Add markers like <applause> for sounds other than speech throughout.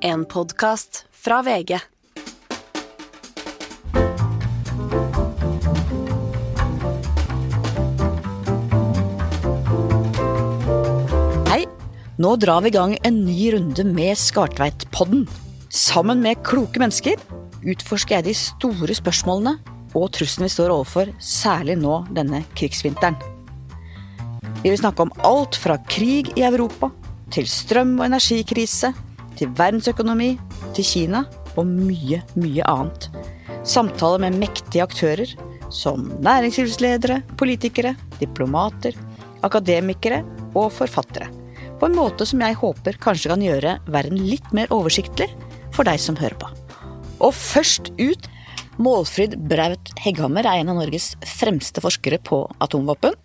En podkast fra VG. Hei, nå drar vi i gang en ny runde med Skartveit-podden. Sammen med kloke mennesker utforsker jeg de store spørsmålene og trusselen vi står overfor, særlig nå denne krigsvinteren. Vi vil snakke om alt fra krig i Europa, til strøm- og energikrise, til verdensøkonomi, til Kina og mye, mye annet. Samtaler med mektige aktører som næringslivsledere, politikere, diplomater, akademikere og forfattere. På en måte som jeg håper kanskje kan gjøre verden litt mer oversiktlig for deg som hører på. Og først ut Målfrid Braut Hegghammer er en av Norges fremste forskere på atomvåpen.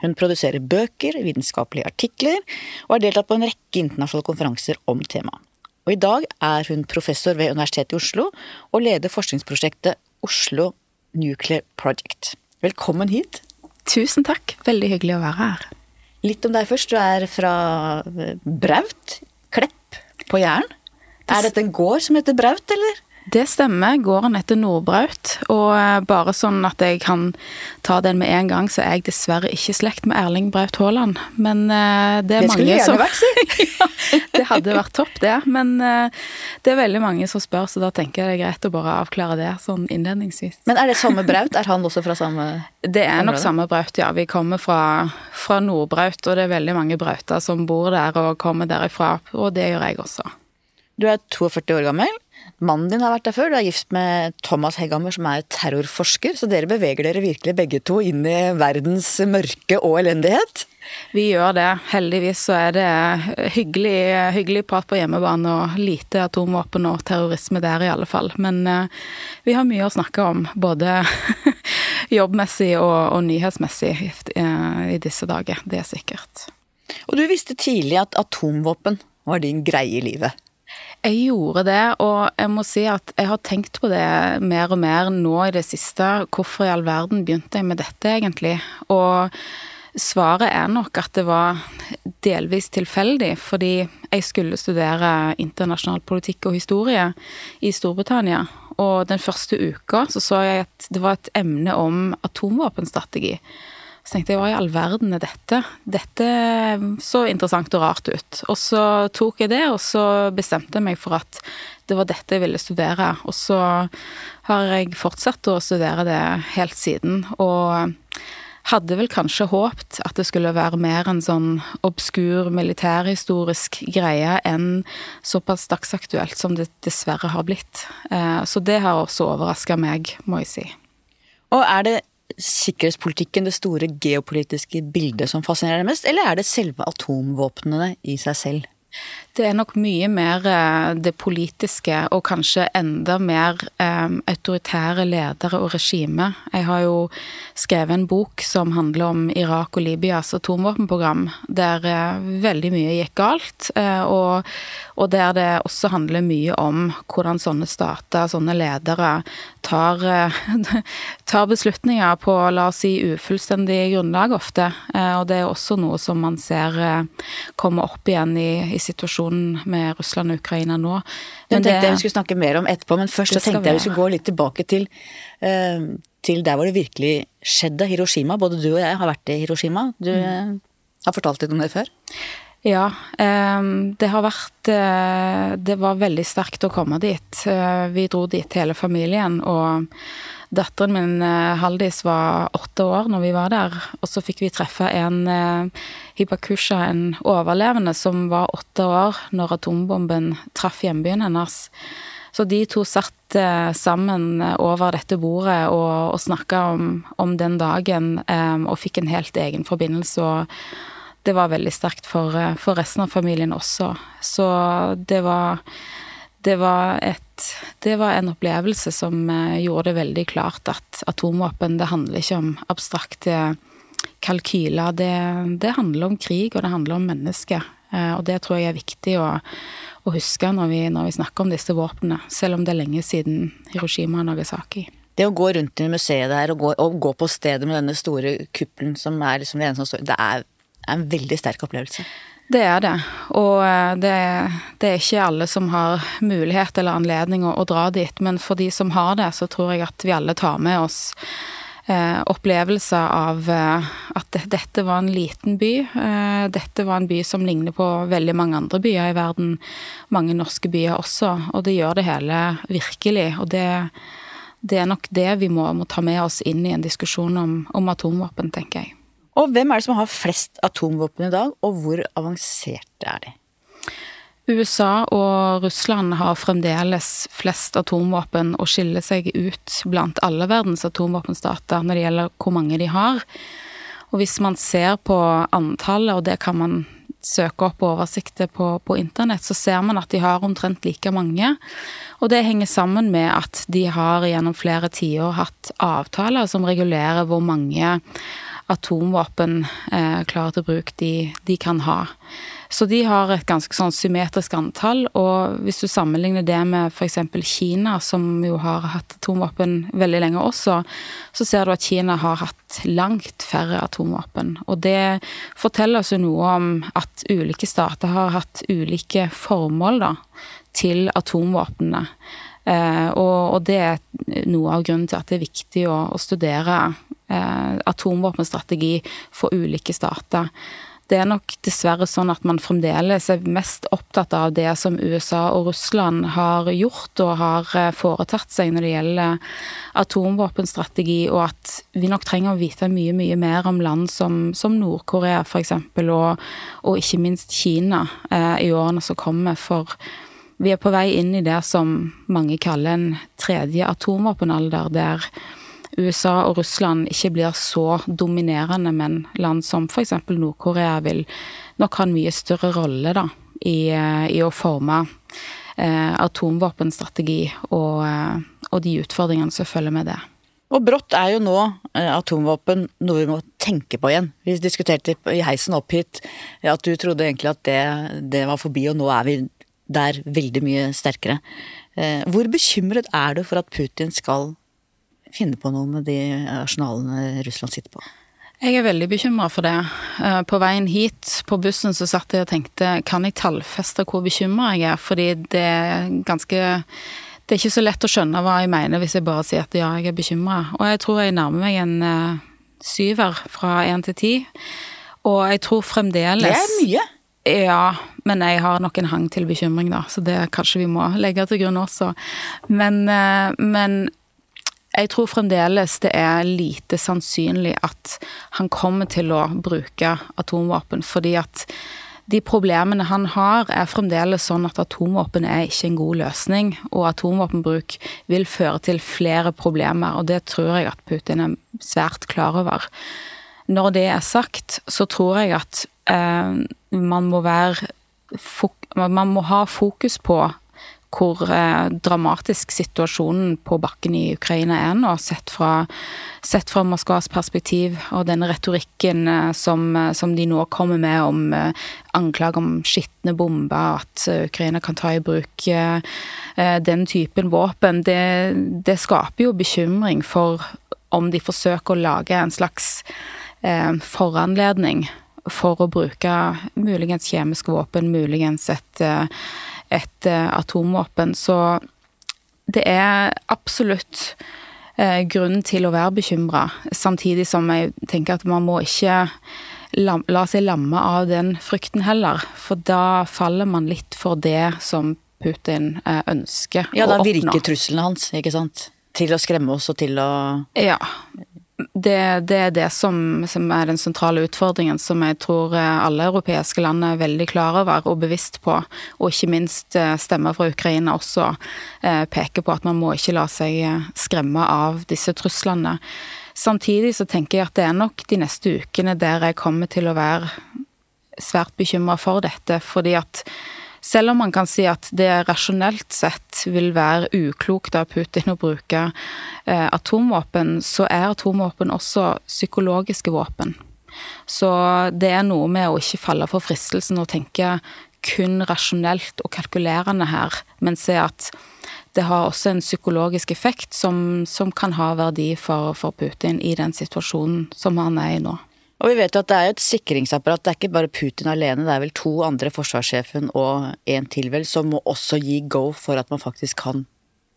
Hun produserer bøker, vitenskapelige artikler, og har deltatt på en rekke internasjonale konferanser om temaet. Og i dag er hun professor ved Universitetet i Oslo, og leder forskningsprosjektet Oslo Nuclear Project. Velkommen hit. Tusen takk. Veldig hyggelig å være her. Litt om deg først. Du er fra Braut, Klepp på Jæren. Er dette en gård som heter Braut, eller? Det stemmer. Gården heter Nordbraut. Og eh, bare sånn at jeg kan ta den med en gang, så er jeg dessverre ikke i slekt med Erling Braut Haaland. Men eh, det er Det skulle gjerne vært, si. <laughs> ja, Det hadde vært topp, det. Men eh, det er veldig mange som spør, så da tenker jeg det er greit å bare avklare det sånn innledningsvis. Men er det samme Braut? Er han også fra samme <laughs> Det er nok samme Braut, ja. Vi kommer fra, fra Nordbraut, og det er veldig mange Brauter som bor der og kommer derifra. Og det gjør jeg også. Du er 42 år gammel. Mannen din har vært der før. Du er gift med Thomas Hegghammer, som er terrorforsker. Så dere beveger dere virkelig begge to inn i verdens mørke og elendighet. Vi gjør det. Heldigvis så er det hyggelig, hyggelig prat på hjemmebane og lite atomvåpen og terrorisme der, i alle fall. Men uh, vi har mye å snakke om, både <laughs> jobbmessig og, og nyhetsmessig uh, i disse dager. Det er sikkert. Og du visste tidlig at atomvåpen var din greie i livet. Jeg gjorde det, og jeg må si at jeg har tenkt på det mer og mer nå i det siste. Hvorfor i all verden begynte jeg med dette, egentlig? Og svaret er nok at det var delvis tilfeldig, fordi jeg skulle studere internasjonal politikk og historie i Storbritannia. Og den første uka så så jeg at det var et emne om atomvåpenstrategi. Så tenkte jeg hva i all verden er dette? Dette så interessant og rart ut. Og så tok jeg det, og så bestemte jeg meg for at det var dette jeg ville studere. Og så har jeg fortsatt å studere det helt siden. Og hadde vel kanskje håpt at det skulle være mer en sånn obskur militærhistorisk greie enn såpass dagsaktuelt som det dessverre har blitt. Eh, Så det har også overraska meg, må jeg si. Og er det sikkerhetspolitikken, det store geopolitiske bildet som fascinerer deg mest, eller er det selve atomvåpnene i seg selv? Det er nok mye mer eh, det politiske, og kanskje enda mer eh, autoritære ledere og regime. Jeg har jo skrevet en bok som handler om Irak og Libyas atomvåpenprogram, der eh, veldig mye gikk galt, eh, og, og der det også handler mye om hvordan sånne stater, sånne ledere, tar, eh, <laughs> tar beslutninger på, la oss si, ufullstendig grunnlag ofte. Og det er også noe som man ser komme opp igjen i, i situasjonen med Russland og Ukraina nå. Men jeg tenkte jeg vi skulle snakke mer om etterpå, men først så tenkte jeg vi skulle gå litt tilbake til, eh, til der hvor det virkelig skjedde, Hiroshima. Både du og jeg har vært i Hiroshima. Du Mm. eh, har fortalt litt om det før. Ja, ehm, det har vært eh, Det var veldig sterkt å komme dit. Eh, Vi dro dit hele familien, og datteren min eh, Haldis var åtte år når vi var der. Og så fikk vi treffe en eh, Hibakusha, en overlevende som var åtte år når atombomben traff hjembyen hennes. Så de to satt eh, sammen over dette bordet og, og snakka om, om den dagen, og fikk en helt egen forbindelse. og det var veldig sterkt for, for resten av familien også. Så det var det var, et, det var en opplevelse som eh, gjorde det veldig klart at atomvåpen, det handler ikke om abstrakte kalkyler. Det, det handler om krig, og det handler om mennesker. Eh, Og det tror jeg er viktig å, å huske når vi, når vi snakker om disse våpnene, selv om det er lenge siden Hiroshima og Nagasaki. Det å gå rundt i museet der og gå, og gå på stedet med denne store kuppelen som er liksom det eneste som står Det er, en veldig sterk opplevelse. Det er det. Og eh, det, det, er ikke alle som har mulighet eller anledning å, å, dra dit. Men for de som har det, så tror jeg at vi alle tar med oss eh, opplevelser av eh, at det, dette var en liten by. Eh, dette var en by som ligner på veldig mange andre byer i verden. Mange norske byer også. Og det gjør det hele virkelig. Og det, det er nok det vi må, må, ta med oss inn i en diskusjon om, om atomvåpen, tenker jeg. Og hvem er det som har flest atomvåpen i dag, og hvor avanserte er de? USA og Russland har fremdeles flest atomvåpen og skiller seg ut blant alle verdens atomvåpenstater når det gjelder hvor mange de har. Og hvis man ser på antallet, og det kan man søke opp oversikter på, på internett, så ser man at de har omtrent like mange. Og det henger sammen med at de har gjennom flere tiår hatt avtaler som regulerer hvor mange atomvåpen eh, klare til bruk de, de, kan ha. Så de har et ganske sånn symmetrisk antall, og hvis du sammenligner det med f.eks. Kina, som jo har hatt atomvåpen veldig lenge også, så ser du at Kina har hatt langt færre atomvåpen. Og det forteller oss jo noe om at ulike stater har hatt ulike formål da, til atomvåpnene. Eh, og, og, det er noe av grunnen til at det er viktig å, å studere atomvåpenstrategi for ulike stater. Det er nok dessverre sånn at man fremdeles er mest opptatt av det som USA og Russland har gjort og har eh, foretatt seg når det gjelder atomvåpenstrategi, og at vi nok trenger å vite mye, mye mer om land som, som Nord-Korea f.eks., og, og ikke minst Kina eh, i årene som kommer. for vi er på vei inn i det som mange kaller en tredje atomvåpenalder, der USA og Russland ikke blir så dominerende, men land som f.eks. Nord-Korea vil nok ha en mye større rolle da, i, i å forme eh, atomvåpenstrategi og, eh, og, de utfordringene som følger med det. Og brått er jo nå eh, atomvåpen noe vi må tenke på igjen. Vi diskuterte i heisen opp hit at du trodde egentlig at det, det var forbi, og nå er vi der veldig mye sterkere. Eh, hvor bekymret er du for at Putin skal finne på noe med de arsenalene Russland sitter på? Jeg er veldig bekymra for det. Eh, på veien hit på bussen så satt jeg og tenkte kan jeg tallfeste hvor bekymra jeg er, fordi det er ganske Det er ikke så lett å skjønne hva jeg mener hvis jeg bare sier at ja, jeg er bekymra. Og jeg tror jeg nærmer meg en uh, syver fra én til ti. Og jeg tror fremdeles Det er mye. Ja, men jeg har nok en hang til bekymring, da, så det kanskje vi må legge til grunn også. Men, uh, men jeg tror fremdeles det er lite sannsynlig at han kommer til å bruke atomvåpen, fordi at de problemene han har, er fremdeles sånn at atomvåpen er ikke en god løsning, og atomvåpenbruk vil føre til flere problemer, og det tror jeg at Putin er svært klar over. Når det er sagt, så tror jeg at eh, man må være man må ha fokus på hvor eh, dramatisk situasjonen på bakken i Ukraina er nå, sett fra, sett fra Moskvas perspektiv, og den retorikken eh, som, eh, som, de nå kommer med om anklag om skitne bomber, at Ukraina kan ta i bruk den typen våpen, det, det, skaper jo bekymring for om de forsøker å lage en slags foranledning for å bruke muligens kjemiske våpen, muligens et et eh, atomvåpen. Så det er absolutt eh, grunn til å være bekymra, samtidig som jeg tenker at man må ikke la, seg lamme av den frykten heller, for da faller man litt for det som Putin eh, ønsker å oppnå. Ja, da virker truslene hans, ikke sant? Til å skremme oss og til å Ja det, det, er det som, som, er den sentrale utfordringen, som jeg tror eh, alle europeiske land er veldig klar over og bevisst på. Og ikke minst eh, stemmer fra Ukraina også eh, peker på at man må ikke la seg skremme av disse truslene. Samtidig så tenker jeg at det er nok de neste ukene der jeg kommer til å være svært bekymra for dette, fordi at selv om man kan si at det rasjonelt sett vil være uklokt av Putin å bruke eh, atomvåpen, så er atomvåpen også psykologiske våpen. Så det er noe med å ikke falle for fristelsen og tenke kun rasjonelt og kalkulerende her, men se at det har også en psykologisk effekt som, som kan ha verdi for, for Putin i den situasjonen som han er i nå. Og vi vet jo at det er et sikringsapparat. Det er ikke bare Putin alene, det er vel to andre, forsvarssjefen og en til vel, som må også gi go for at man faktisk kan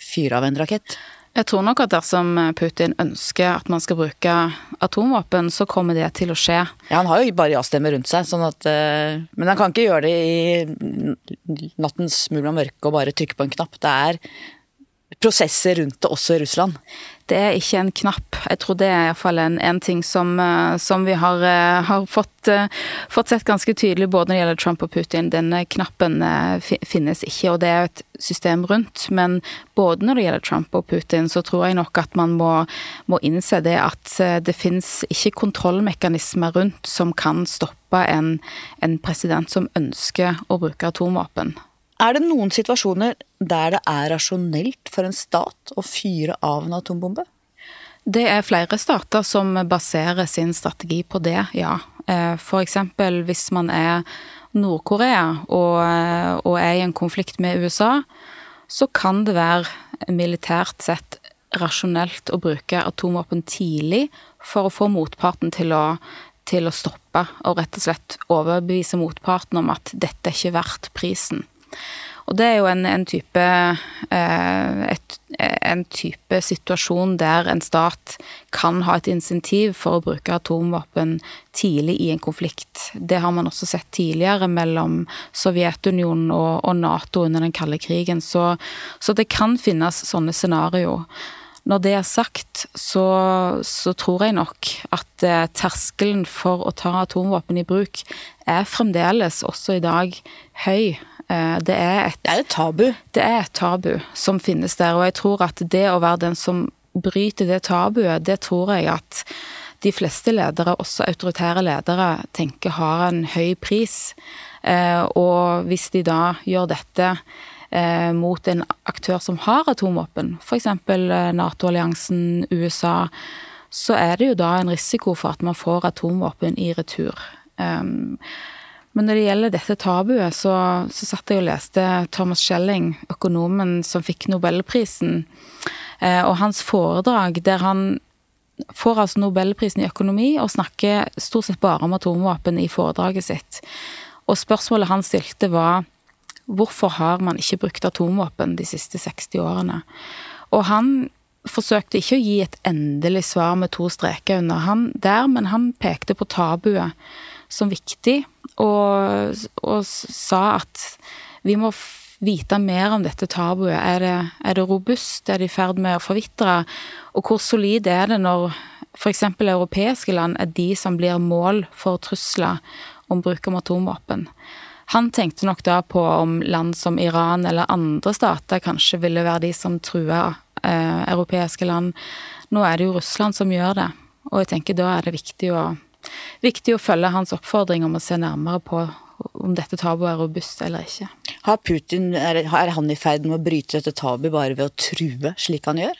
fyre av en rakett. Jeg tror nok at dersom Putin ønsker at man skal bruke atomvåpen, så kommer det til å skje. Ja, han har jo bare ja-stemmer rundt seg, sånn at uh, Men han kan ikke gjøre det i nattens mulm og mørke og bare trykke på en knapp. Det er prosesser rundt det også i Russland det er ikke en knapp. Jeg tror det er iallfall en, en ting som, eh, som vi har, eh, har fått, eh, fått, sett ganske tydelig både når det gjelder Trump og Putin. Denne knappen finnes ikke, og det er et system rundt. Men både når det gjelder Trump og Putin, så tror jeg nok at man må, må innse det at det finnes ikke kontrollmekanismer rundt som kan stoppe en, en president som ønsker å bruke atomvåpen. Er det noen situasjoner der det er rasjonelt for en stat å fyre av en atombombe? Det er flere stater som baserer sin strategi på det, ja. F.eks. for eksempel hvis man er Nord-Korea og, eh, og, er i en konflikt med USA, så kan det være militært sett rasjonelt å bruke atomvåpen tidlig for å få motparten til å, til å stoppe, og rett og slett overbevise motparten om at dette er ikke verdt prisen. Og det er jo en, en, type, eh, et, en, type situasjon der en stat kan ha et insentiv for å bruke atomvåpen tidlig i en konflikt. Det har man også sett tidligere mellom Sovjetunionen og, og Nato under den kalde krigen. Så, så det kan finnes sånne scenarioer. Når det er sagt, så, så, tror jeg nok at eh, terskelen for å ta atomvåpen i bruk er fremdeles, også i dag, høy. Eh, det er, et, det er et tabu. Det er et tabu som finnes der. Og jeg tror at det å være den som bryter det tabuet, det tror jeg at de fleste ledere, også autoritære ledere, tenker har en høy pris. Eh, og hvis de da gjør dette eh, mot en aktør som har atomvåpen, f.eks. Nato-alliansen, USA, så er det jo da en risiko for at man får atomvåpen i retur. Men når det gjelder dette tabuet, så, så satt jeg og leste Thomas Schelling, økonomen som fikk nobelprisen, eh, og hans foredrag der han får altså nobelprisen i økonomi og snakker stort sett bare om atomvåpen i foredraget sitt. Og spørsmålet han stilte var hvorfor har man ikke brukt atomvåpen de siste 60 årene? Og han forsøkte ikke å gi et endelig svar med to streker under han der, men han pekte på tabuet som viktig, og, og sa at vi må vite mer om dette tabuet. Er det, er det robust? Er det i ferd med å forvitre? Og hvor solid er det når f.eks. europeiske land er de som blir mål for trusler om bruk av atomvåpen? Han tenkte nok da på om land som Iran eller andre stater kanskje ville være de som truer eh, europeiske land. Nå er det jo Russland som gjør det, og jeg tenker da er det viktig å viktig å følge hans oppfordring om å se nærmere på om dette tabuet er robust eller ikke. Har Putin, er, han i ferd med å bryte dette tabuet bare ved å true slik han gjør?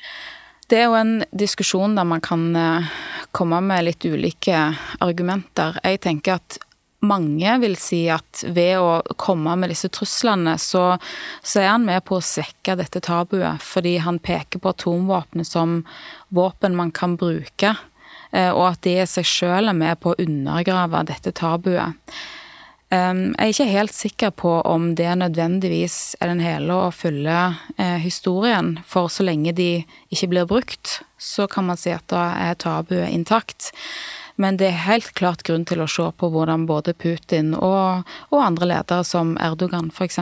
Det er jo en diskusjon der man kan eh, komme med litt ulike argumenter. Jeg tenker at mange vil si at ved å komme med disse truslene, så, så, er han med på å svekke dette tabuet. Fordi han peker på atomvåpenet som våpen man kan bruke og at de i seg sjøl er med på å undergrave dette tabuet. Jeg er ikke helt sikker på om det nødvendigvis er den hele og fulle eh, historien, for så lenge de ikke blir brukt, så kan man si at da er tabuet intakt. Men det er helt klart grunn til å se på hvordan både Putin og, og andre ledere som Erdogan f.eks.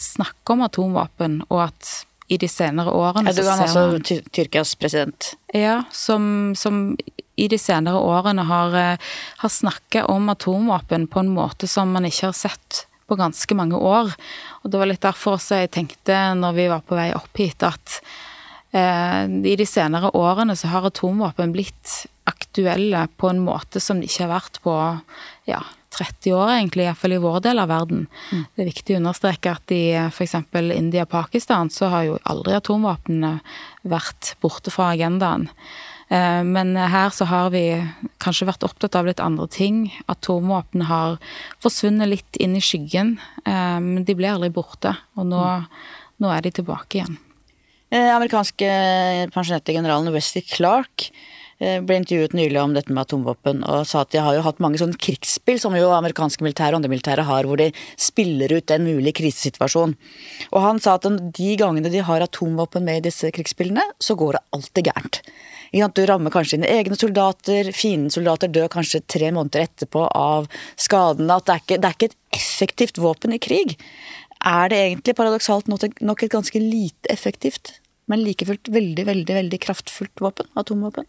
snakker om atomvåpen, og at i de senere årene Erdogan, altså Tyrkias president? Ja, som, som i de senere årene har, eh, har snakka om atomvåpen på en måte som man ikke har sett på ganske mange år. Og det var litt derfor også jeg tenkte når vi var på vei opp hit, at eh, i de senere årene så har atomvåpen blitt aktuelle på en måte som de ikke har vært på ja, 30 år, egentlig, iallfall i vår del av verden. Mm. Det er viktig å understreke at i f.eks. India og Pakistan så har jo aldri atomvåpnene vært borte fra agendaen. Eh, men her så har vi kanskje vært opptatt av litt andre ting. Atomvåpen har forsvunnet litt inn i skyggen, eh, men de ble aldri borte. Og nå, nå er de tilbake igjen. Eh, amerikanske pensjonerte generalen Wesley Clark ble intervjuet nylig om dette med atomvåpen og sa at de har jo hatt mange sånne krigsspill som jo amerikanske militære og andre militære har, hvor de spiller ut en mulig krisesituasjon. Og han sa at de gangene de har atomvåpen med i disse krigsspillene, så går det alltid gærent. Du rammer kanskje dine egne soldater, fiendens soldater dør kanskje tre måneder etterpå av skadene. At det er, ikke, det er ikke et effektivt våpen i krig. Er det egentlig paradoksalt nok et ganske lite effektivt, men like fullt veldig, veldig, veldig kraftfullt våpen? Atomvåpen?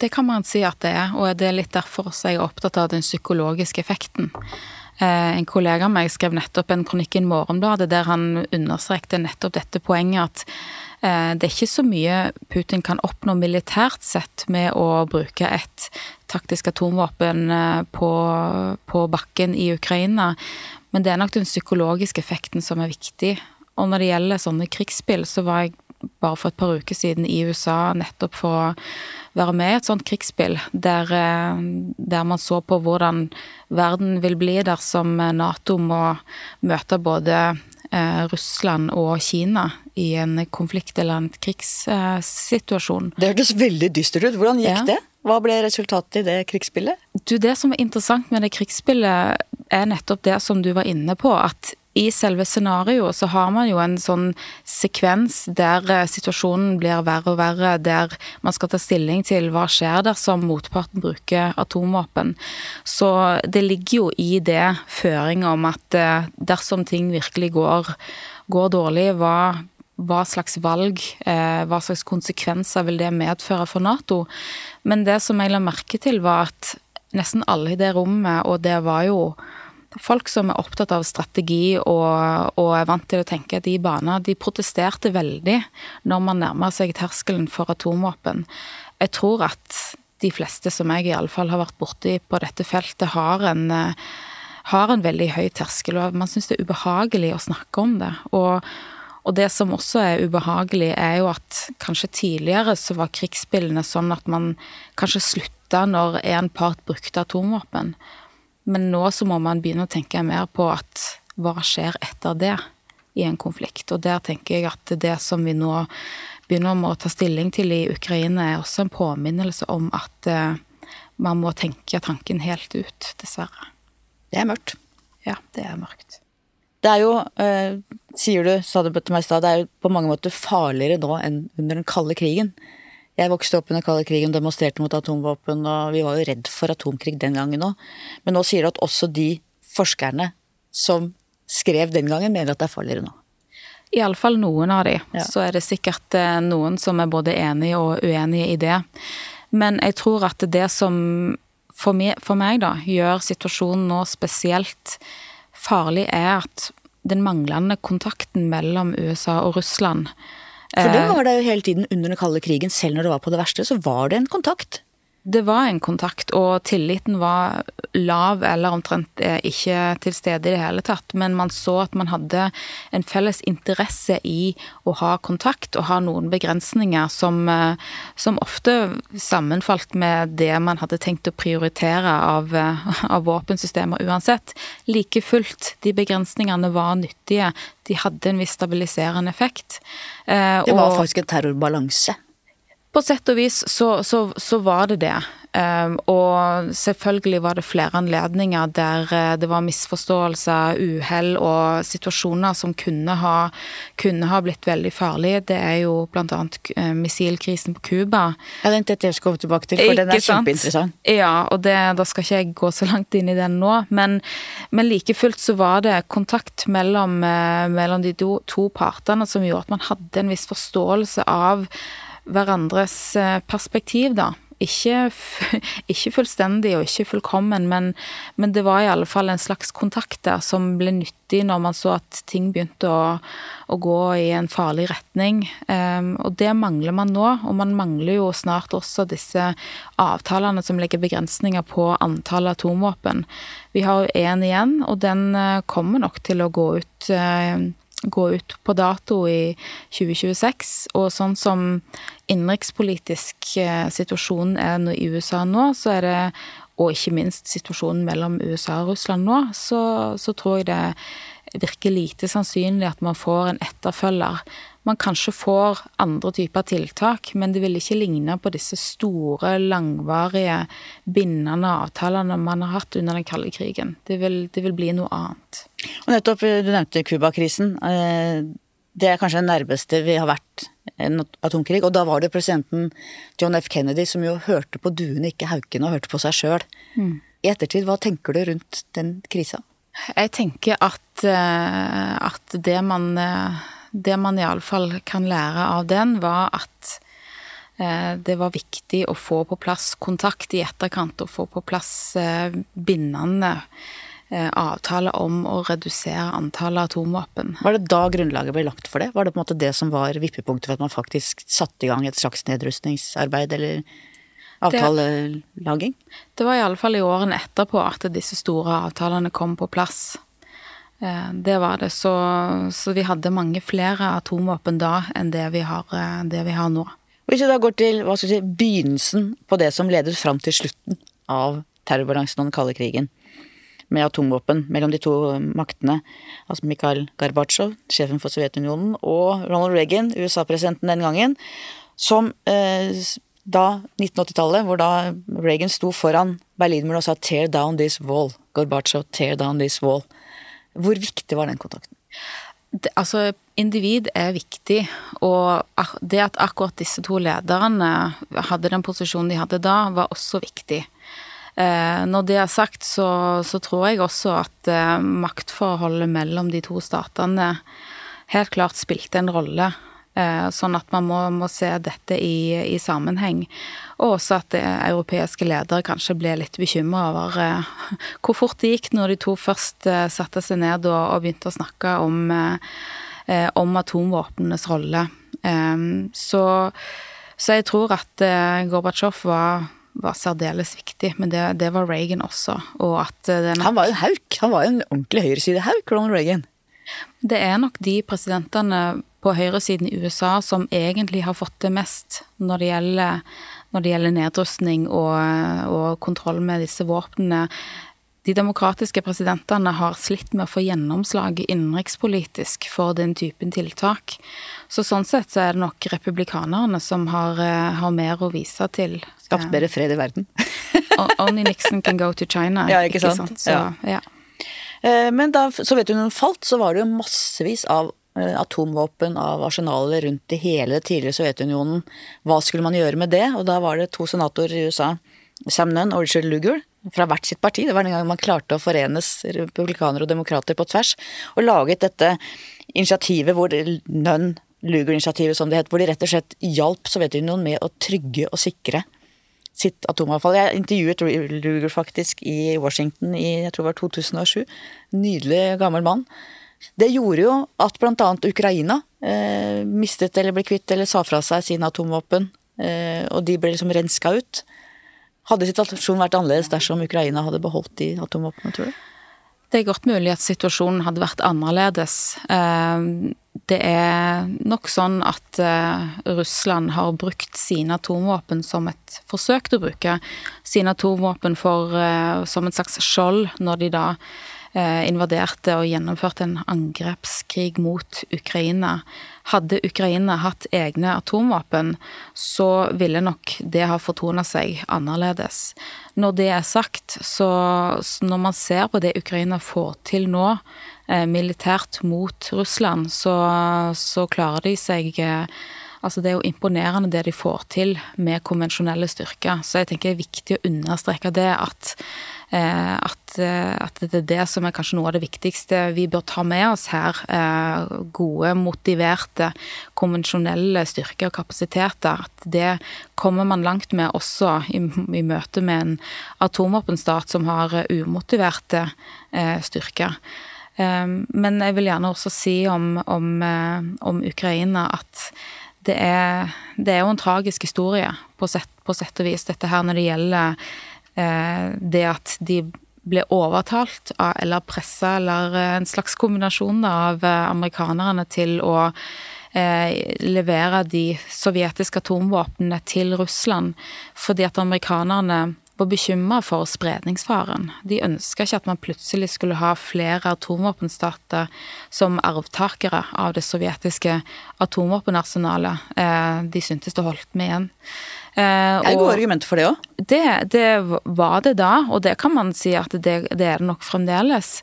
Det kan man si at det er, og det er litt derfor også jeg er opptatt av den psykologiske effekten. Eh, en kollega av meg skrev nettopp en kronikk i Morgenbladet der han understrekte nettopp dette poenget at Eh, det er ikke så mye Putin kan oppnå militært sett med å bruke et taktisk atomvåpen eh, på, på bakken i Ukraina, men det er nok den psykologiske effekten som er viktig. Og når det gjelder sånne krigsspill, så var jeg bare for et par uker siden i USA nettopp for å være med i et sånt krigsspill, der, eh, der, man så på hvordan verden vil bli dersom Nato må møte både eh, Russland og Kina i en konflikt eller en krigssituasjon. det hørtes veldig dystert ut. Hvordan gikk ja. det? Hva ble resultatet i det krigsspillet? Du, Det som er interessant med det krigsspillet, er nettopp det som du var inne på. At i selve scenarioet så har man jo en sånn sekvens der eh, situasjonen blir verre og verre, der man skal ta stilling til hva skjer dersom motparten bruker atomvåpen. Så det ligger jo i det føring om at eh, dersom ting virkelig går, går dårlig, hva, hva slags valg, eh, hva slags konsekvenser vil det medføre for Nato? Men det som jeg la merke til, var at nesten alle i det rommet, og det var jo folk som er opptatt av strategi og, og er vant til å tenke de baner, de protesterte veldig når man nærmer seg terskelen for atomvåpen. Jeg tror at de fleste som jeg i alle fall har vært borti på dette feltet, har en, har en veldig høy terskel, og man syns det er ubehagelig å snakke om det. Og, og det som også er ubehagelig, er jo at kanskje tidligere så var krigsspillene sånn at man kanskje slutta når en part brukte atomvåpen. Men nå så må man begynne å tenke mer på at hva skjer etter det i en konflikt. Og der tenker jeg at det som vi nå begynner med å ta stilling til i Ukraina, er også en påminnelse om at uh, man må tenke tanken helt ut, dessverre. Det er mørkt. Ja, det er mørkt. Det er jo, eh, sier du, sa du til meg i stad, det er jo på mange måter farligere nå enn under den kalde krigen. Jeg vokste opp under kalde krigen, demonstrerte mot atomvåpen, og vi var jo redd for atomkrig den gangen òg. Men nå sier du at også de forskerne som skrev den gangen, mener at det er farligere nå. Iallfall noen av de. Ja. Så er det sikkert eh, noen som er både enige og uenige i det. Men jeg tror at det som for meg, for meg da, gjør situasjonen nå spesielt farlig, er at den manglende kontakten mellom USA og Russland for det eh, var det jo hele tiden under den kalde krigen, selv når det var på det verste, så var det en kontakt. Det var en kontakt, og tilliten var lav eller omtrent eh, ikke til stede i det hele tatt. Men man så at man hadde en felles interesse i å ha kontakt og ha noen begrensninger som, eh, som ofte sammenfalt med det man hadde tenkt å prioritere av, eh, av våpensystemer uansett. Like fullt, de begrensningene var nyttige. De hadde en viss stabiliserende effekt. Det var og, faktisk en terrorbalanse. På sett og vis så, så, så var det det. Um, og selvfølgelig var det flere anledninger der uh, det var misforståelser, uhell og situasjoner som kunne ha, kunne ha, blitt veldig farlige. Det er jo annet uh, missilkrisen på Cuba. Ja, den dette jeg skal komme tilbake til, for den er kjempeinteressant. Ja, og det, da skal ikke jeg gå så langt inn i den nå. Men, men like fullt så var det kontakt mellom, uh, mellom de to partene som gjorde at man hadde en viss forståelse av hverandres eh, perspektiv, da. Ikke, <laughs> ikke, fullstendig og ikke fullkommen, men, men, det var i alle fall en slags kontakt der som ble nyttig når man så at ting begynte å, å gå i en farlig retning. Um, og det mangler man nå, og man mangler jo snart også disse avtalene som legger begrensninger på antallet atomvåpen. Vi har jo én igjen, og den eh, kommer nok til å gå ut uh, gå ut på dato i 2026. Og sånn som innenrikspolitisk situasjon situasjonen er i USA nå, så er det og ikke minst situasjonen mellom USA og Russland nå, så, så tror jeg det virker lite sannsynlig at man får en etterfølger. Man kanskje får andre typer tiltak, men det vil ikke ligne på disse store, langvarige, bindende avtalene man har hatt under den kalde krigen. Det vil, det vil bli noe annet. Og nettopp, Du nevnte Cuba-krisen. Eh, det er kanskje det nærmeste vi har vært en atomkrig. Og da var det presidenten John F. Kennedy som jo hørte på duene, ikke haukene, og hørte på seg sjøl. Mm. I ettertid, hva tenker du rundt den krisa? Jeg tenker at, eh, at det man eh, Det man iallfall kan lære av den, var at eh, det var viktig å få på plass kontakt i etterkant, og få på plass bindende avtale om å redusere antallet atomvåpen. Var det da grunnlaget ble lagt for det? Var det på en måte det som var vippepunktet for at man faktisk satte i gang et slags nedrustningsarbeid, eller avtalelaging? Det, det var iallfall i årene etterpå at disse store avtalene kom på plass. Eh, det var det. Så, så vi hadde mange flere atomvåpen da enn det vi har, eh, det vi har nå. Hvis vi da går til si, begynnelsen på det som ledet fram til slutten av terrorbalansen og den kalde krigen, med atomvåpen mellom de to maktene, altså Mikhail Gorbatsjov, sjefen for Sovjetunionen, og Ronald Reagan, USA-presidenten den gangen, som eh, da 1980-tallet, hvor da Reagan sto foran Berlinmuren og sa 'tear down this wall'. Gorbatsjov, 'tear down this wall'. Hvor viktig var den kontakten? Det, altså, individ er viktig, og det at akkurat disse to lederne hadde den posisjonen de hadde da, var også viktig. Eh, når det er sagt, så, så tror jeg også at eh, maktforholdet mellom de to statene helt klart spilte en rolle. Eh, sånn at man må, må se dette i, i, sammenheng. Og også at europeiske ledere kanskje ble litt bekymra over eh, <laughs> hvor fort det gikk når de to først eh, satte seg ned og, og begynte å snakke om, om atomvåpnenes rolle. Så, så, jeg tror at Gorbatsjov var var særdeles viktig, men det, det, var Reagan også. Og at den, han var jo en hauk. Han var jo en ordentlig høyresidehauk, Ronald Reagan. Det er nok de presidentene på høyresiden i USA som egentlig har fått det mest når det gjelder, når det gjelder nedrustning og, og kontroll med disse våpnene. De demokratiske presidentene har slitt med å få gjennomslag innenrikspolitisk for den typen tiltak. Så sånn sett så er det nok republikanerne som har, har mer å vise til. Skapt bedre fred i verden. <laughs> Only Nixon can go to China. Ja, ikke sant. Ikke sant? Så, ja. Ja. Eh, men da Sovjetunionen falt, så var det jo massevis av Eh, atomvåpen av arsenaler rundt i hele tidligere Sovjetunionen. Hva skulle man gjøre med det? Og da var det to senatorer i USA, Sam Nunn og Richard Lugar, fra hvert sitt parti. Det var den gang man klarte å forenes republikanere og demokrater på tvers, og laget dette initiativet hvor Nunn Lugar-initiativet, som det het, hvor de rett og slett hjalp Sovjetunionen med å trygge og sikre sitt atomavfall. Jeg intervjuet Lugar faktisk i Washington i jeg tror det var 2007. Nydelig gammel mann. Det gjorde jo at bl.a. Ukraina eh, mistet eller ble kvitt eller sa fra seg sine atomvåpen, eh, og de ble liksom renska ut. Hadde situasjonen vært annerledes dersom Ukraina hadde beholdt de atomvåpnene, tror du? Det er godt mulig at situasjonen hadde vært annerledes. Eh, det er nok sånn at eh, Russland har brukt sine atomvåpen som et Forsøkt å bruke sine atomvåpen for, eh, som et slags skjold når de da invaderte og gjennomførte en angrepskrig mot Ukraina. Hadde Ukraina hatt egne atomvåpen, så ville nok det ha fortona seg annerledes. Når det er sagt, så når man ser på det Ukraina får til nå, eh, militært mot Russland, så, så klarer de seg eh, Altså Det er jo imponerende det de får til med konvensjonelle styrker. Så jeg tenker det er viktig å understreke det at Eh, at, eh, at, det er det som er kanskje noe av det viktigste vi bør ta med oss her. Eh, gode, motiverte, konvensjonelle styrker og kapasiteter. At det kommer man langt med også i, i møte med en atomvåpenstat som har umotiverte styrker. Men jeg vil gjerne også si om, om, om Ukraina at det er, det er, jo en tragisk historie på sett, på sett og vis, dette her når det gjelder Eh, det at de ble overtalt eller pressa, eller eh, en slags kombinasjon av eh, amerikanerne til å levere de sovjetiske atomvåpnene til Russland, fordi at amerikanerne var bekymra for spredningsfaren. De ønska ikke at man plutselig skulle ha flere atomvåpenstater som arvtakere av det sovjetiske atomvåpenarsenalet. Eh, de syntes det holdt med igjen. Eh, det er gode argumenter for det òg? Det, det, var det da, og det kan man si at det, det er det nok fremdeles.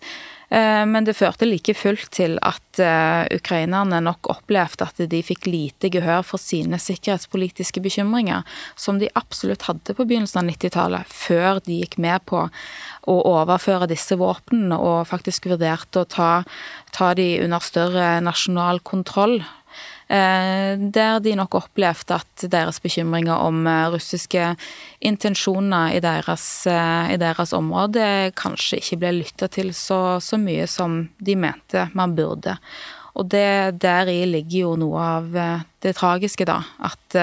Eh, men det førte like fullt til at uh, ukrainerne nok opplevde at de fikk lite gehør for sine sikkerhetspolitiske bekymringer, som de absolutt hadde på begynnelsen av 90-tallet, før de gikk med på å overføre disse våpnene og faktisk vurderte å ta, ta de under større nasjonal kontroll. Eh, der de nok opplevde at deres bekymringer om eh, russiske intensjoner i deres, eh, i deres område kanskje ikke ble lytta til så, så, mye som de mente man burde. Og det, deri ligger jo noe av det tragiske, da. At,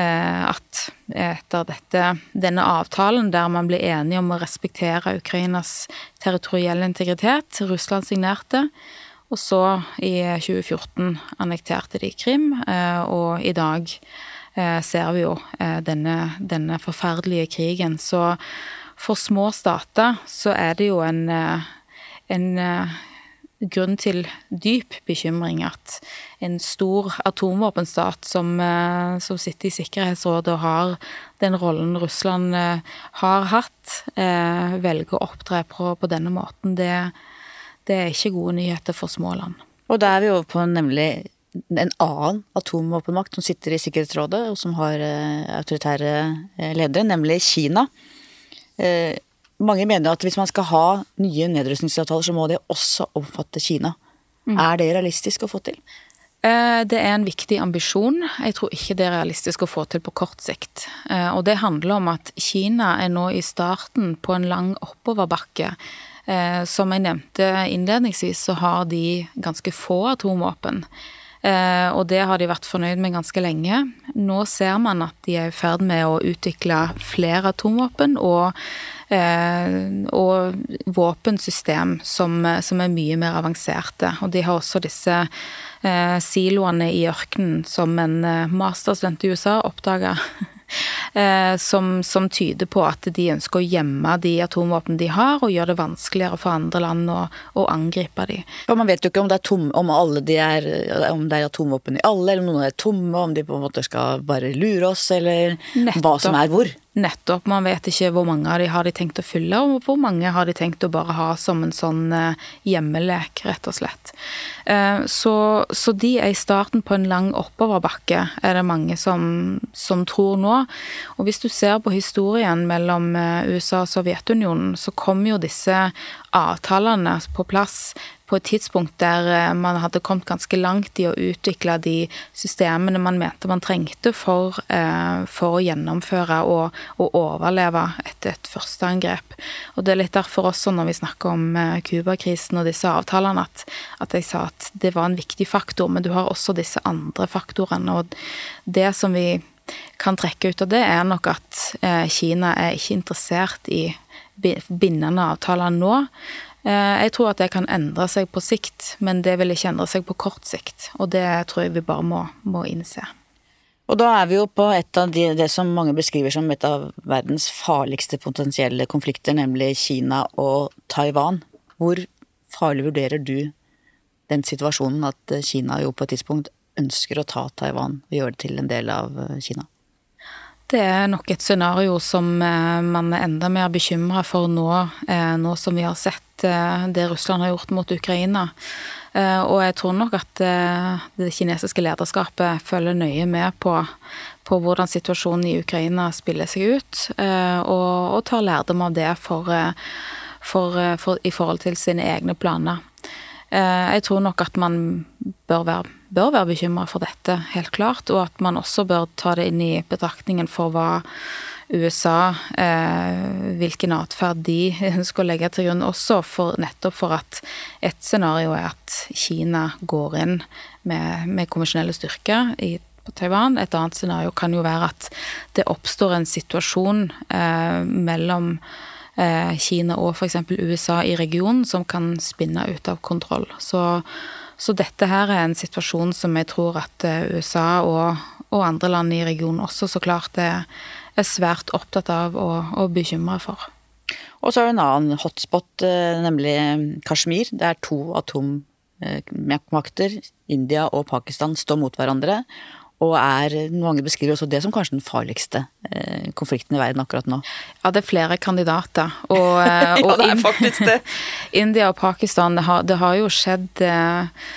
at etter dette, denne avtalen der man ble enige om å respektere Ukrainas territorielle integritet, Russland signerte, og så, i 2014, annekterte de Krim, eh, og i dag eh, ser vi jo eh, denne, denne forferdelige krigen. Så for små stater så er det jo en, en grunn til dyp bekymring at en stor atomvåpenstat som, som, sitter i Sikkerhetsrådet og har den rollen Russland har hatt, velger å opptre på, på denne måten. Det, det er ikke gode nyheter for små land. Og da er vi over på nemlig en annen atomvåpenmakt som sitter i Sikkerhetsrådet, og som har uh, autoritære uh, ledere, nemlig Kina. Uh, mange mener at hvis man skal ha nye nedrustningsavtaler, så må det også omfatte Kina. Mm. Er det realistisk å få til? Det er en viktig ambisjon. Jeg tror ikke det er realistisk å få til på kort sikt. Og det handler om at Kina er nå i starten på en lang oppoverbakke Eh, som jeg nevnte innledningsvis, så har de ganske få atomvåpen. Eh, og det har de vært fornøyd med ganske lenge. Nå ser man at de er i ferd med å utvikle flere atomvåpen og, eh, og våpensystem som, som, er mye mer avanserte. Og de har også disse siloene i ørkenen som en masterstudent i USA oppdaga <laughs> Eh, <laughs> som, som, tyder på at de ønsker å gjemme de atomvåpnene de har, og gjøre det vanskeligere for andre land å, å angripe de. Og Man vet jo ikke om det tom, om alle de er, om det er atomvåpen i alle, eller om noen er tomme, om de på en måte skal bare lure oss, eller Nettopp. hva som er hvor. Nettopp. Man vet ikke hvor mange av de har de tenkt å fylle, og hvor mange har de tenkt å bare ha som en sånn eh, hjemmelek, rett og slett. Eh, så, så de er i starten på en lang oppoverbakke, er det mange som, som, tror nå. Og hvis du ser på historien mellom eh, USA og Sovjetunionen, så kom jo disse avtalene på plass på et tidspunkt der eh, man hadde kommet ganske langt i å utvikle de systemene man mente man trengte for, eh, for å gjennomføre og, og overleve etter et førsteangrep. Og det er litt derfor også når vi snakker om Cuba-krisen og disse avtalene, at, at, jeg sa at det var en viktig faktor, men du har også disse andre faktorene. Og det som vi kan trekke ut av det, er nok at Kina er ikke interessert i bindende avtaler nå. Eh, jeg tror at det kan endre seg på sikt, men det vil ikke endre seg på kort sikt. Og det tror jeg vi bare må, må innse. Og da er vi jo på et av de, det som mange beskriver som et av verdens farligste potensielle konflikter, nemlig Kina og Taiwan. Hvor farlig vurderer du den situasjonen at Kina jo på et tidspunkt ønsker å ta Taiwan og gjøre det til en del av Kina? Det er nok et scenario som eh, man er enda mer bekymra for nå, eh, nå som vi har sett eh, det Russland har gjort mot Ukraina. Og jeg tror nok at det kinesiske lederskapet følger nøye med på, på hvordan situasjonen i Ukraina spiller seg ut, og, og tar lærdom av det for, for, for, i forhold til sine egne planer. Jeg tror nok at man bør være bør være bekymra for dette, helt klart, og at man også bør ta det inn i betraktningen for hva USA, eh, hvilken atferd de <laughs> ønsker å legge til grunn, også for, nettopp for at et scenario er at Kina går inn med, med konvensjonelle styrker i på Taiwan. Et annet scenario kan jo være at det oppstår en situasjon eh, mellom eh, Kina og f.eks. USA i regionen som kan spinne ut av kontroll. Så så dette her er en situasjon som jeg tror at eh, USA og, og andre land i regionen også så klart er, er svært opptatt av og, og bekymra for. Og så er det en annen hotspot, eh, nemlig Kashmir. Det er to atommakter, India og Pakistan, står mot hverandre. Og er, mange beskriver også det som kanskje den farligste eh, konflikten i verden akkurat nå. Ja, det er flere kandidater. Og, <laughs> eh, ja, det er faktisk det. <laughs> India og Pakistan, det har, det har jo skjedd eh,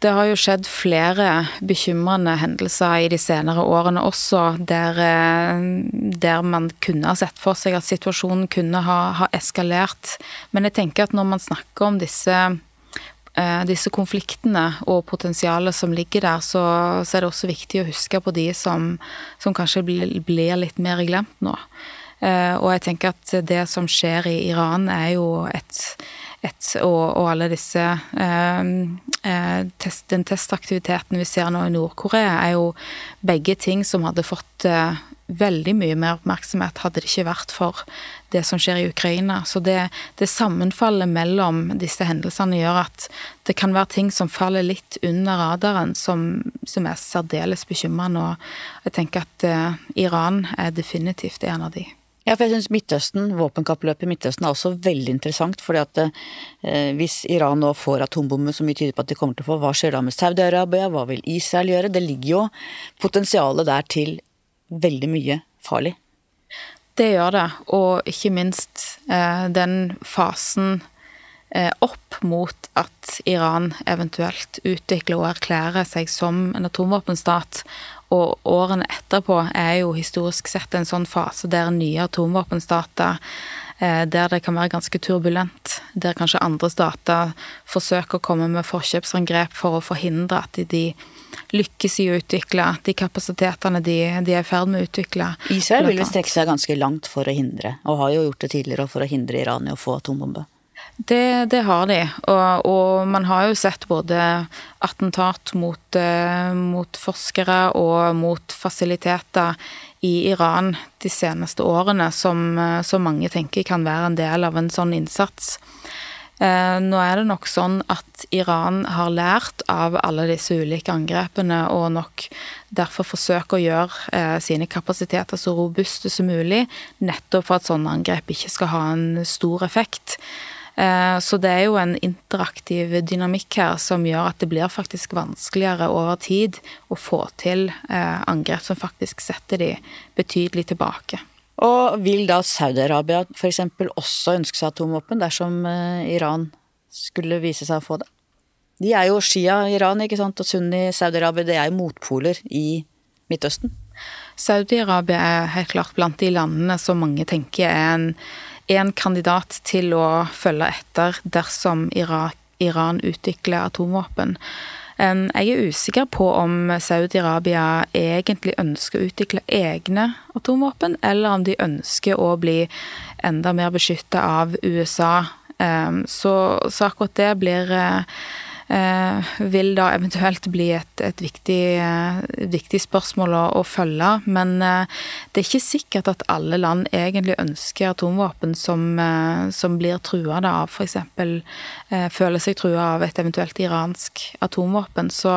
det har jo skjedd flere bekymrende hendelser i de senere årene også, der, eh, der man kunne ha sett for seg at situasjonen kunne ha, ha, eskalert. Men jeg tenker at når man snakker om disse, disse konfliktene og potensialet som ligger der, så, så, er det også viktig å huske på de som, som kanskje blir, blir litt mer glemt nå. Eh, og jeg tenker at det som skjer i Iran er jo et et, og, og, alle disse eh, eh, test, Den testaktiviteten vi ser nå i Nord-Korea, er jo begge ting som hadde fått eh, veldig mye mer oppmerksomhet hadde det ikke vært for det som skjer i Ukraina. Så det, det sammenfallet mellom disse hendelsene gjør at det kan være ting som faller litt under radaren, som, som er særdeles bekymrende. Og jeg tenker at eh, Iran er definitivt en av de. Ja, for jeg syns Midtøsten, våpenkappløpet i Midtøsten er også veldig interessant. fordi at eh, hvis Iran nå får atombomber, så mye tyder på at de kommer til å få, hva skjer da med Saudi-Arabia, hva vil Israel gjøre? Det ligger jo potensialet der til veldig mye farlig. Det gjør det, og ikke minst eh, den fasen eh, opp mot at Iran eventuelt utvikler og erklærer seg som en atomvåpenstat, og årene etterpå er jo historisk sett en sånn fase der nye atomvåpenstater der det kan være ganske turbulent, der kanskje andre stater forsøker å komme med forkjøpsangrep for å forhindre at de, lykkes i å utvikle de kapasitetene de, de er i ferd med å utvikle. Israel vil vel strekke seg ganske langt for å hindre, og har jo gjort det tidligere, for å hindre Iran i å få atombombe. Det, det, har de, og, og, man har jo sett både attentat mot, uh, mot, forskere og mot fasiliteter i Iran de seneste årene som, uh, som, mange tenker kan være en del av en sånn innsats. Uh, nå er det nok sånn at Iran har lært av alle disse ulike angrepene, og nok derfor forsøker å gjøre sine kapasiteter så robuste som mulig, nettopp for at sånne angrep ikke skal ha en stor effekt. Eh, så det er jo en interaktiv dynamikk her som gjør at det blir faktisk vanskeligere over tid å få til eh, angrep som faktisk setter de betydelig tilbake. Og vil da Saudi-Arabia f.eks. også ønske seg atomvåpen dersom eh, Iran skulle vise seg å få det? De er jo Shia Iran ikke sant, og Sunni Saudi-Arabia, det er jo motpoler i Midtøsten. Saudi-Arabia er helt klart blant de landene som mange tenker er en en kandidat til å følge etter dersom Irak, Iran utvikler atomvåpen. Jeg er usikker på om Saudi-Arabia egentlig ønsker å utvikle egne atomvåpen, eller om de ønsker å bli enda mer beskytta av USA. Så, så akkurat det blir Eh, vil da eventuelt bli et, et viktig, eh, viktig, spørsmål å, å, følge. Men eh, det er ikke sikkert at alle land egentlig ønsker atomvåpen som, som blir trua av f.eks. føler seg trua av et eventuelt iransk atomvåpen. Så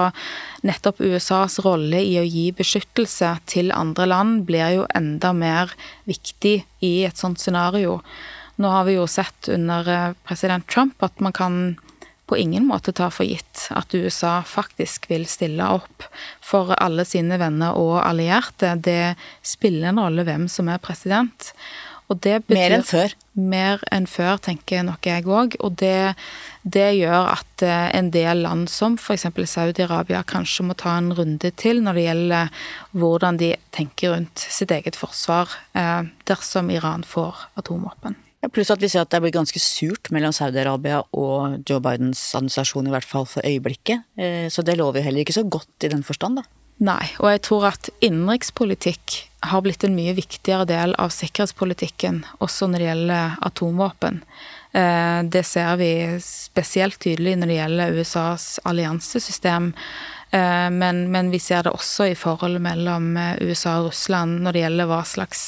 nettopp USAs rolle i å gi beskyttelse til andre land blir jo enda mer viktig i et sånt scenario. Nå har vi jo sett under president Trump at man kan på ingen måte ta for gitt at USA faktisk vil stille opp for alle sine venner og allierte. Det spiller en rolle hvem som er president. Og det betyr Mer enn før? Mer enn før, tenker nok jeg òg. Og det, det, gjør at eh, en del land som f.eks. Saudi-Arabia kanskje må ta en runde til når det gjelder hvordan de tenker rundt sitt eget forsvar eh, dersom Iran får atomvåpen. Ja, pluss at vi ser at det er blitt ganske surt mellom Saudi-Arabia og Joe Bidens administrasjon, i hvert fall for øyeblikket. Eh, så det lover jo heller ikke så godt i den forstand, da. Nei, og jeg tror at innenrikspolitikk har blitt en mye viktigere del av sikkerhetspolitikken, også når det gjelder atomvåpen. Eh, det ser vi spesielt tydelig når det gjelder USAs alliansesystem. Eh, men, men vi ser det også i forholdet mellom USA og Russland når det gjelder hva slags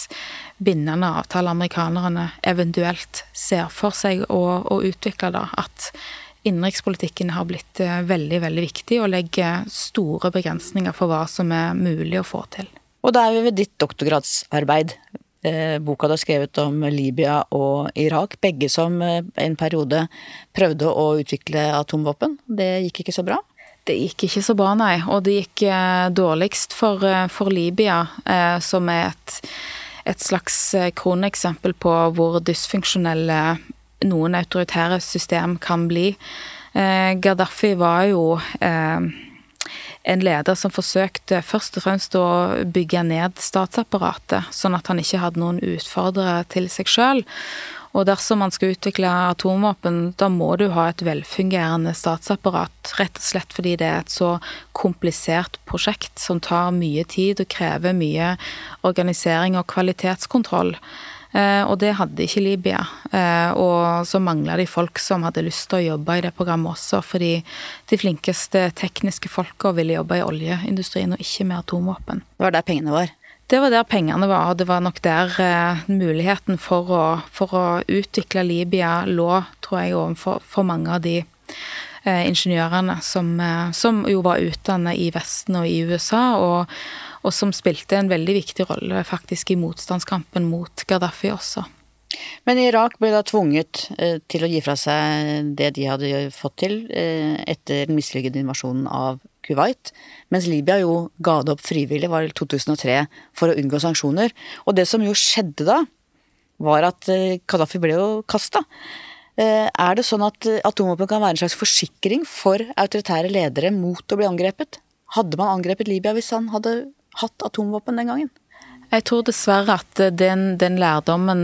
bindende avtale amerikanerne eventuelt ser for seg å, utvikle, da. At innenrikspolitikken har blitt eh, veldig, veldig viktig og legger store begrensninger for hva som er mulig å få til. Og da er vi ved ditt doktorgradsarbeid. Eh, boka du har skrevet om Libya og Irak, begge som eh, en periode prøvde å utvikle atomvåpen. Det gikk ikke så bra? Det gikk ikke så bra, nei. Og det gikk eh, dårligst for, for Libya, som er et, et slags kroneksempel på hvor dysfunksjonelle noen autoritære system kan bli. Gaddafi var jo en leder som forsøkte først og fremst å bygge ned statsapparatet, sånn at han ikke hadde noen utfordrere til seg sjøl. Og dersom man skal utvikle atomvåpen, da må du ha et velfungerende statsapparat. Rett og slett fordi det er et så komplisert prosjekt som tar mye tid og krever mye organisering og kvalitetskontroll. Eh, og det hadde ikke Libya. Eh, og så mangla de folk som hadde lyst til å jobbe i det programmet også, fordi de flinkeste tekniske folka ville jobbe i oljeindustrien og ikke med atomvåpen. Det var der pengene var? Det var der pengene var, og det var nok der eh, muligheten for å, for å, utvikle Libya lå, tror jeg, overfor for mange av de eh, ingeniørene som, eh, som, jo var utdannet i Vesten og i USA. og og som spilte en veldig viktig rolle faktisk i motstandskampen mot Gaddafi også. Men Irak ble da tvunget eh, til å gi fra seg det de hadde fått til eh, etter den mislykkede invasjonen av Kuwait, mens Libya jo ga det opp frivillig, var i 2003, for å unngå sanksjoner. Og det som jo skjedde da, var at eh, Gaddafi ble jo kasta. Er det sånn at atomvåpen kan være en slags forsikring for autoritære ledere mot å bli angrepet? Hadde man angrepet Libya hvis han hadde hatt atomvåpen den gangen? Jeg tror dessverre at den, den lærdommen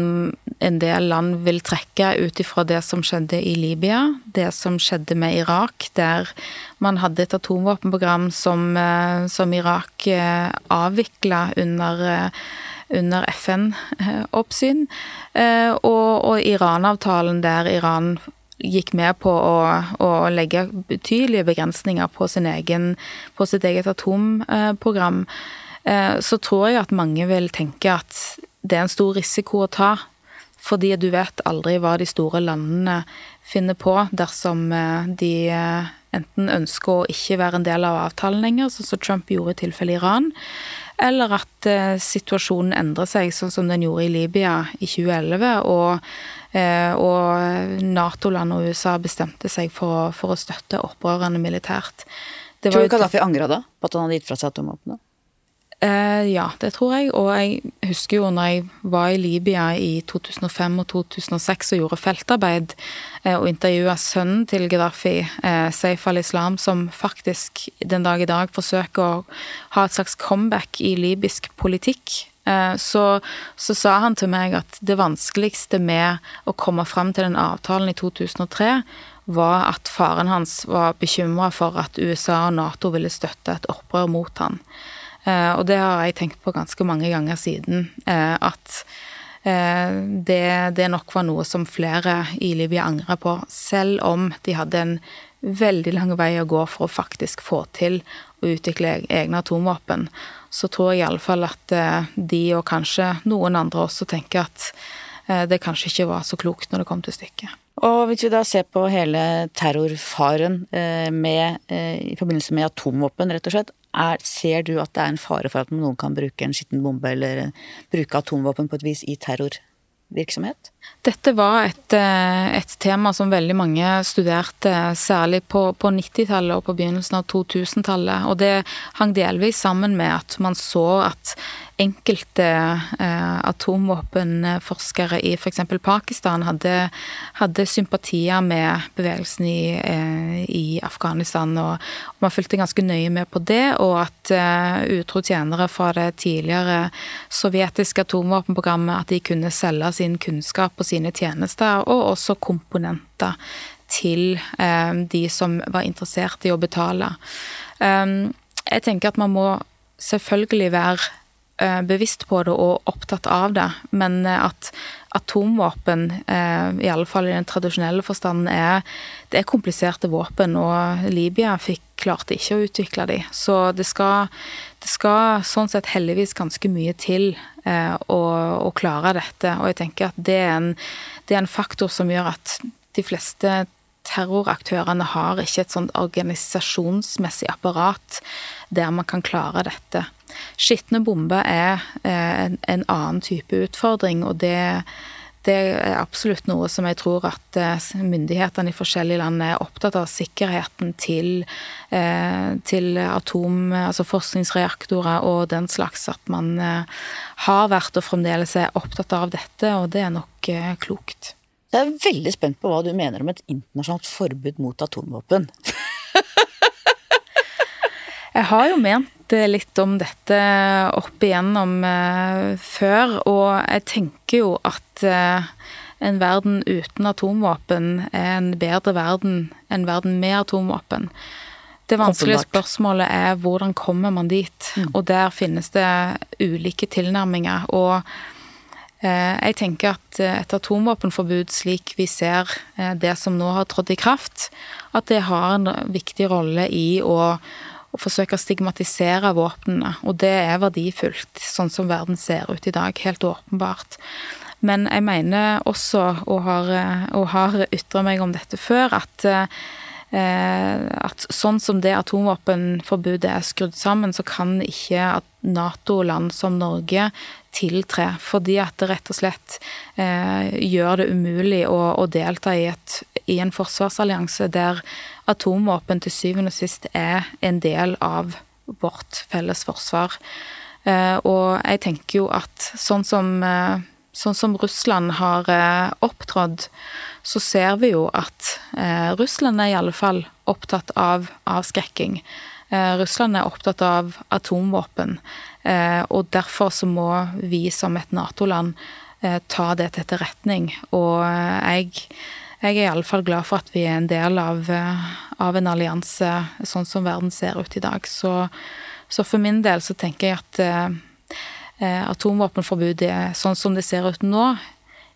en del land vil trekke ut ifra det som skjedde i Libya, det som skjedde med Irak, der man hadde et atomvåpenprogram som, eh, som Irak eh, avvikla under, eh, under FN-oppsyn, og, og Iran-avtalen der Iran gikk med på å, å, legge betydelige begrensninger på, egen, på sitt eget atomprogram. Eh, så tror jeg at mange vil tenke at det er en stor risiko å ta. Fordi du vet aldri hva de store landene finner på dersom eh, de eh, enten ønsker å ikke være en del av avtalen lenger, sånn som Trump gjorde i tilfelle Iran, eller at situasjonen endrer seg, sånn som den gjorde i Libya i 2011, og, og Nato-land og USA bestemte seg for, for å støtte opprørerne militært. Tror du Gaddafi angra da, på at han hadde gitt fra seg atomvåpenet? Eh, ja, det tror jeg. Og jeg husker jo når jeg var i Libya i 2005 og 2006 og gjorde feltarbeid eh, og intervjua sønnen til Gaddafi, eh, Saif al-Islam, som faktisk den dag i dag forsøker å ha et slags comeback i libysk politikk. Eh, så, så, sa han til meg at det vanskeligste med å komme fram til den avtalen i 2003, var at faren hans var bekymra for at USA og Nato ville støtte et opprør mot han. Eh, og det har jeg tenkt på ganske mange ganger siden. Eh, at eh, det, det nok var noe som flere i Libya angra på, selv om de hadde en veldig lang vei å gå for å faktisk få til å utvikle egne atomvåpen. Så tror jeg iallfall at de, og kanskje noen andre også, tenker at det kanskje ikke var så klokt når det kom til stykket. Og hvis vi da ser på hele terrorfaren med, i forbindelse med atomvåpen, rett og slett, er, ser du at det er en fare for at noen kan bruke en skitten bombe eller bruke atomvåpen på et vis i terrorvirksomhet? Dette var et, eh, et, tema som veldig mange studerte, særlig på, på 90-tallet og på begynnelsen av 2000-tallet. Og det hang delvis sammen med at man så at enkelte eh, atomvåpenforskere i f.eks. Pakistan hadde, hadde, sympatier med bevegelsen i, eh, i, Afghanistan, og man fulgte ganske nøye med på det, og at eh, utro tjenere fra det tidligere sovjetiske atomvåpenprogrammet at de kunne selge sin kunnskap og sine tjenester, og også komponenter til eh, de som var interessert i å betale. Um, jeg tenker at man må selvfølgelig være Eh, bevisst på det og opptatt av det, men eh, at atomvåpen, eh, i alle fall i den tradisjonelle forstanden, er, det er kompliserte våpen, og Libya fikk klarte ikke å utvikle de. Så det skal, det skal sånn sett heldigvis ganske mye til eh, å, å, klare dette. Og jeg tenker at det er, en, det er en faktor som gjør at de fleste terroraktørene har ikke et sånt organisasjonsmessig apparat der man kan klare dette. Skitne bomber er en, en annen type utfordring, og det det er absolutt noe som jeg tror at eh, myndighetene i forskjellige land er opptatt av. Sikkerheten til, eh, til atom, altså forskningsreaktorer og den slags. At man eh, har vært og fremdeles er opptatt av dette, og det er nok klokt. Jeg er veldig spent på hva du mener om et internasjonalt forbud mot atomvåpen. jeg har jo ment litt om dette opp igjennom uh, før, og jeg tenker jo at uh, en verden uten atomvåpen er en bedre verden enn verden med atomvåpen. Det vanskelige spørsmålet er hvordan kommer man dit? Mm. Og der finnes det ulike tilnærminger. Og Eh, jeg tenker at eh, et atomvåpenforbud slik vi ser eh, det som nå har trådt i kraft, at det har en viktig rolle i å, å forsøke å stigmatisere våpnene. Og det er verdifullt, sånn som verden ser ut i dag. Helt åpenbart. Men jeg mener også, og har, og har ytra meg om dette før, at at sånn som det atomvåpenforbudet er skrudd sammen, så kan ikke Nato-land som Norge tiltre, fordi at det rett og slett eh, gjør det umulig å, å delta i, et, i, en forsvarsallianse der atomvåpen til syvende og sist er en del av vårt felles forsvar. Eh, og jeg tenker jo at sånn som, eh, sånn som Russland har eh, opptrådt, så ser vi jo at Russland er i alle fall opptatt av avskrekking. Russland er opptatt av atomvåpen. Og derfor så må vi som et Nato-land ta det til etterretning. Og jeg, jeg er iallfall glad for at vi er en del av, av, en allianse sånn som verden ser ut i dag. Så, så for min del så tenker jeg at eh, atomvåpenforbudet sånn som det ser ut nå,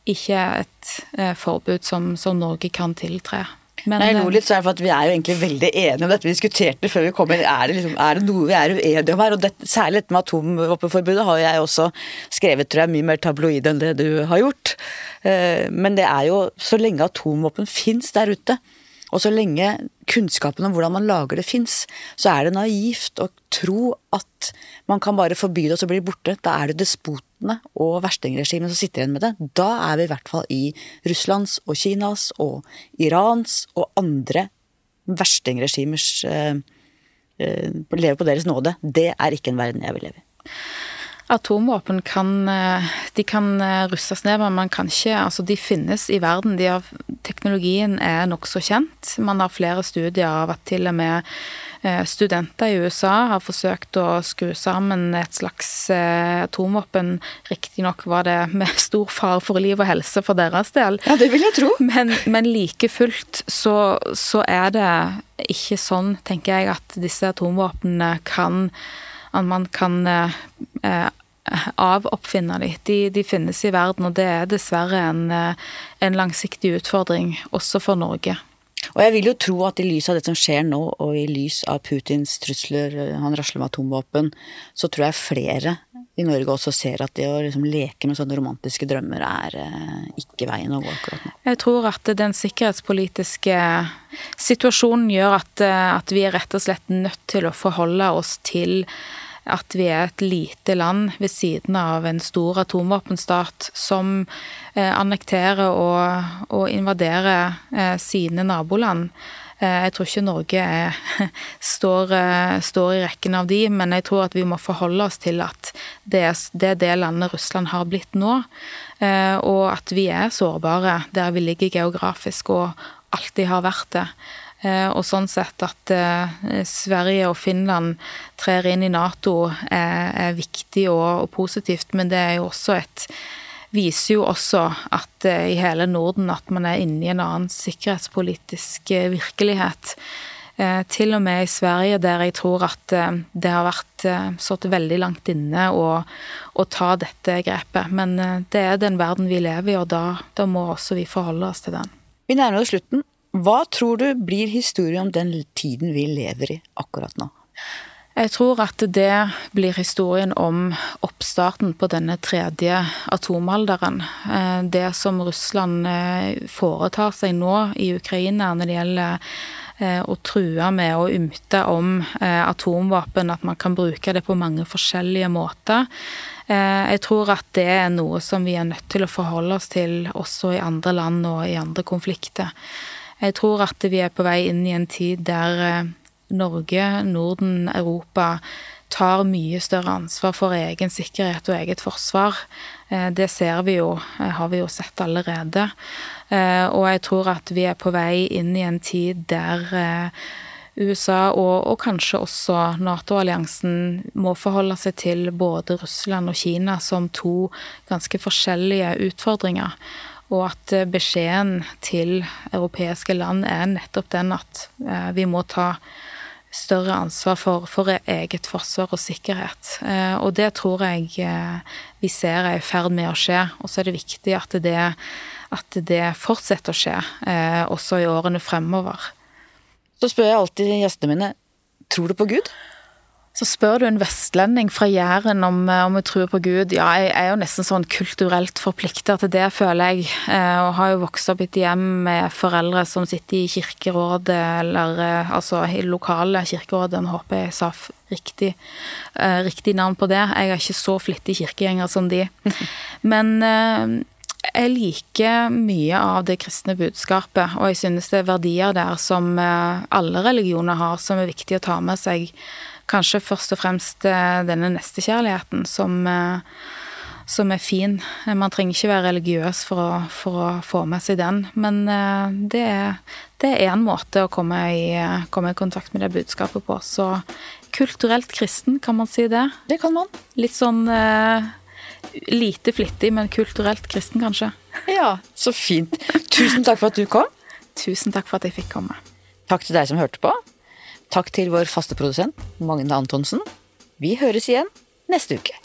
ikke er et eh, forbud som, som Norge kan tiltre. Men, Nei, jeg lo litt, så er det for at vi er jo egentlig veldig enige om dette. Vi diskuterte før vi kom inn. Er det, liksom, er det noe vi er uenige om her? Og det, særlig dette med atomvåpenforbudet har jeg også skrevet, tror jeg, mye mer tabloid enn det du har gjort. Eh, men det er jo så lenge atomvåpen fins der ute, og så lenge kunnskapen om hvordan man lager det fins, så er det naivt å tro at man kan bare forby det og så blir det borte. Da er det despotene og verstingregimene som sitter igjen med det. Da er vi i hvert fall i Russlands og Kinas og Irans og andre verstingregimers eh, eh, Lever på deres nåde. Det er ikke en verden jeg vil leve i. Atomvåpen kan, eh, de kan russes ned, men man kan ikke Altså, de finnes i verden. De har, teknologien er nokså kjent. Man har flere studier av at til og med eh, studenter i USA har forsøkt å skru sammen et slags atomvåpen. Riktignok var det med <laughs> stor fare for liv og helse for deres del. Ja, det vil jeg tro. Men, men like fullt så, så er det ikke sånn, tenker jeg, at disse atomvåpnene kan at man kan eh, avoppfinne de. de. de. finnes i verden, og det er dessverre en, eh, en langsiktig utfordring også for Norge. Og jeg vil jo tro at i lys av det som skjer nå, og i lys av Putins trusler, eh, han rasler med atomvåpen, så tror jeg flere i Norge også ser at det å liksom leke med sånne romantiske drømmer er eh, ikke veien å gå akkurat nå. Jeg tror at den sikkerhetspolitiske situasjonen gjør at, eh, at vi er rett og slett nødt til å forholde oss til at vi er et lite land ved siden av en stor atomvåpenstat som eh, annekterer og, og invaderer eh, sine naboland. Eh, jeg tror ikke Norge er, <laughs> står, står, i rekken av de, men jeg tror at vi må forholde oss til at det er det, det landet Russland har blitt nå. Og at vi er sårbare der vi ligger geografisk og alltid har vært det. Og sånn sett at Sverige og Finland trer inn i Nato er, er viktig og, og positivt, men det er jo også et viser jo også at i hele Norden at man er inne i en annen sikkerhetspolitisk virkelighet. Til og med i Sverige, der jeg tror at det har vært stått veldig langt inne å, å ta dette grepet. Men det er den verden vi lever i, og da, da må også vi forholde oss til den. Vi nærmer oss slutten. Hva tror du blir historien om den tiden vi lever i akkurat nå? Jeg tror at det blir historien om oppstarten på denne tredje atomalderen. Eh, det som Russland eh, foretar seg nå i Ukraina når det gjelder eh, å true med å ymte om atomvåpen, at man kan bruke det på mange forskjellige måter. Jeg tror at det er noe som vi er nødt til å forholde oss til også i andre land og i andre konflikter. Jeg tror at vi er på vei inn i en tid der Norge, Norden, Europa tar mye større ansvar for egen sikkerhet og eget forsvar. Eh, det ser vi jo, eh, har vi jo sett allerede. Eh, og jeg tror at vi er på vei inn i en tid der USA og, og kanskje også Nato-alliansen må forholde seg til både Russland og Kina som to ganske forskjellige utfordringer. Og at beskjeden til europeiske land er nettopp den at vi må ta større ansvar for, for, eget forsvar og sikkerhet. Eh, og det tror jeg eh, vi ser er i ferd med å skje. Og så er det viktig at det, at det fortsetter å skje, eh, også i årene fremover. Så spør jeg alltid gjestene mine tror du på Gud? Så spør du en vestlending fra Jæren om, eh, om hun tror på Gud. Ja, jeg er jo nesten sånn kulturelt forplikta til det, føler jeg. Eh, og har jo vokst opp i et hjem med foreldre som sitter i kirkerådet, eller eh, altså i lokale kirkerådet, nå håper jeg sa riktig, riktig navn på det. Jeg er ikke så flittig kirkegjenger som de. <laughs> Men jeg liker mye av det kristne budskapet, og jeg synes det er verdier der som alle religioner har, som er viktig å ta med seg kanskje først og fremst eh, denne nestekjærligheten som, eh, som er fin. Man trenger ikke være religiøs for å, for å få med seg den, men eh, det er, det er en måte å komme i, komme i, kontakt med det budskapet på. Så kulturelt kristen, kan man si det? Det kan man. Litt sånn eh, lite flittig, men kulturelt kristen, kanskje. Ja, så fint. Tusen takk for at du kom. Tusen takk for at jeg fikk komme. Takk til deg som hørte på. Takk til vår faste produsent Magne Antonsen. Vi høres igjen neste uke.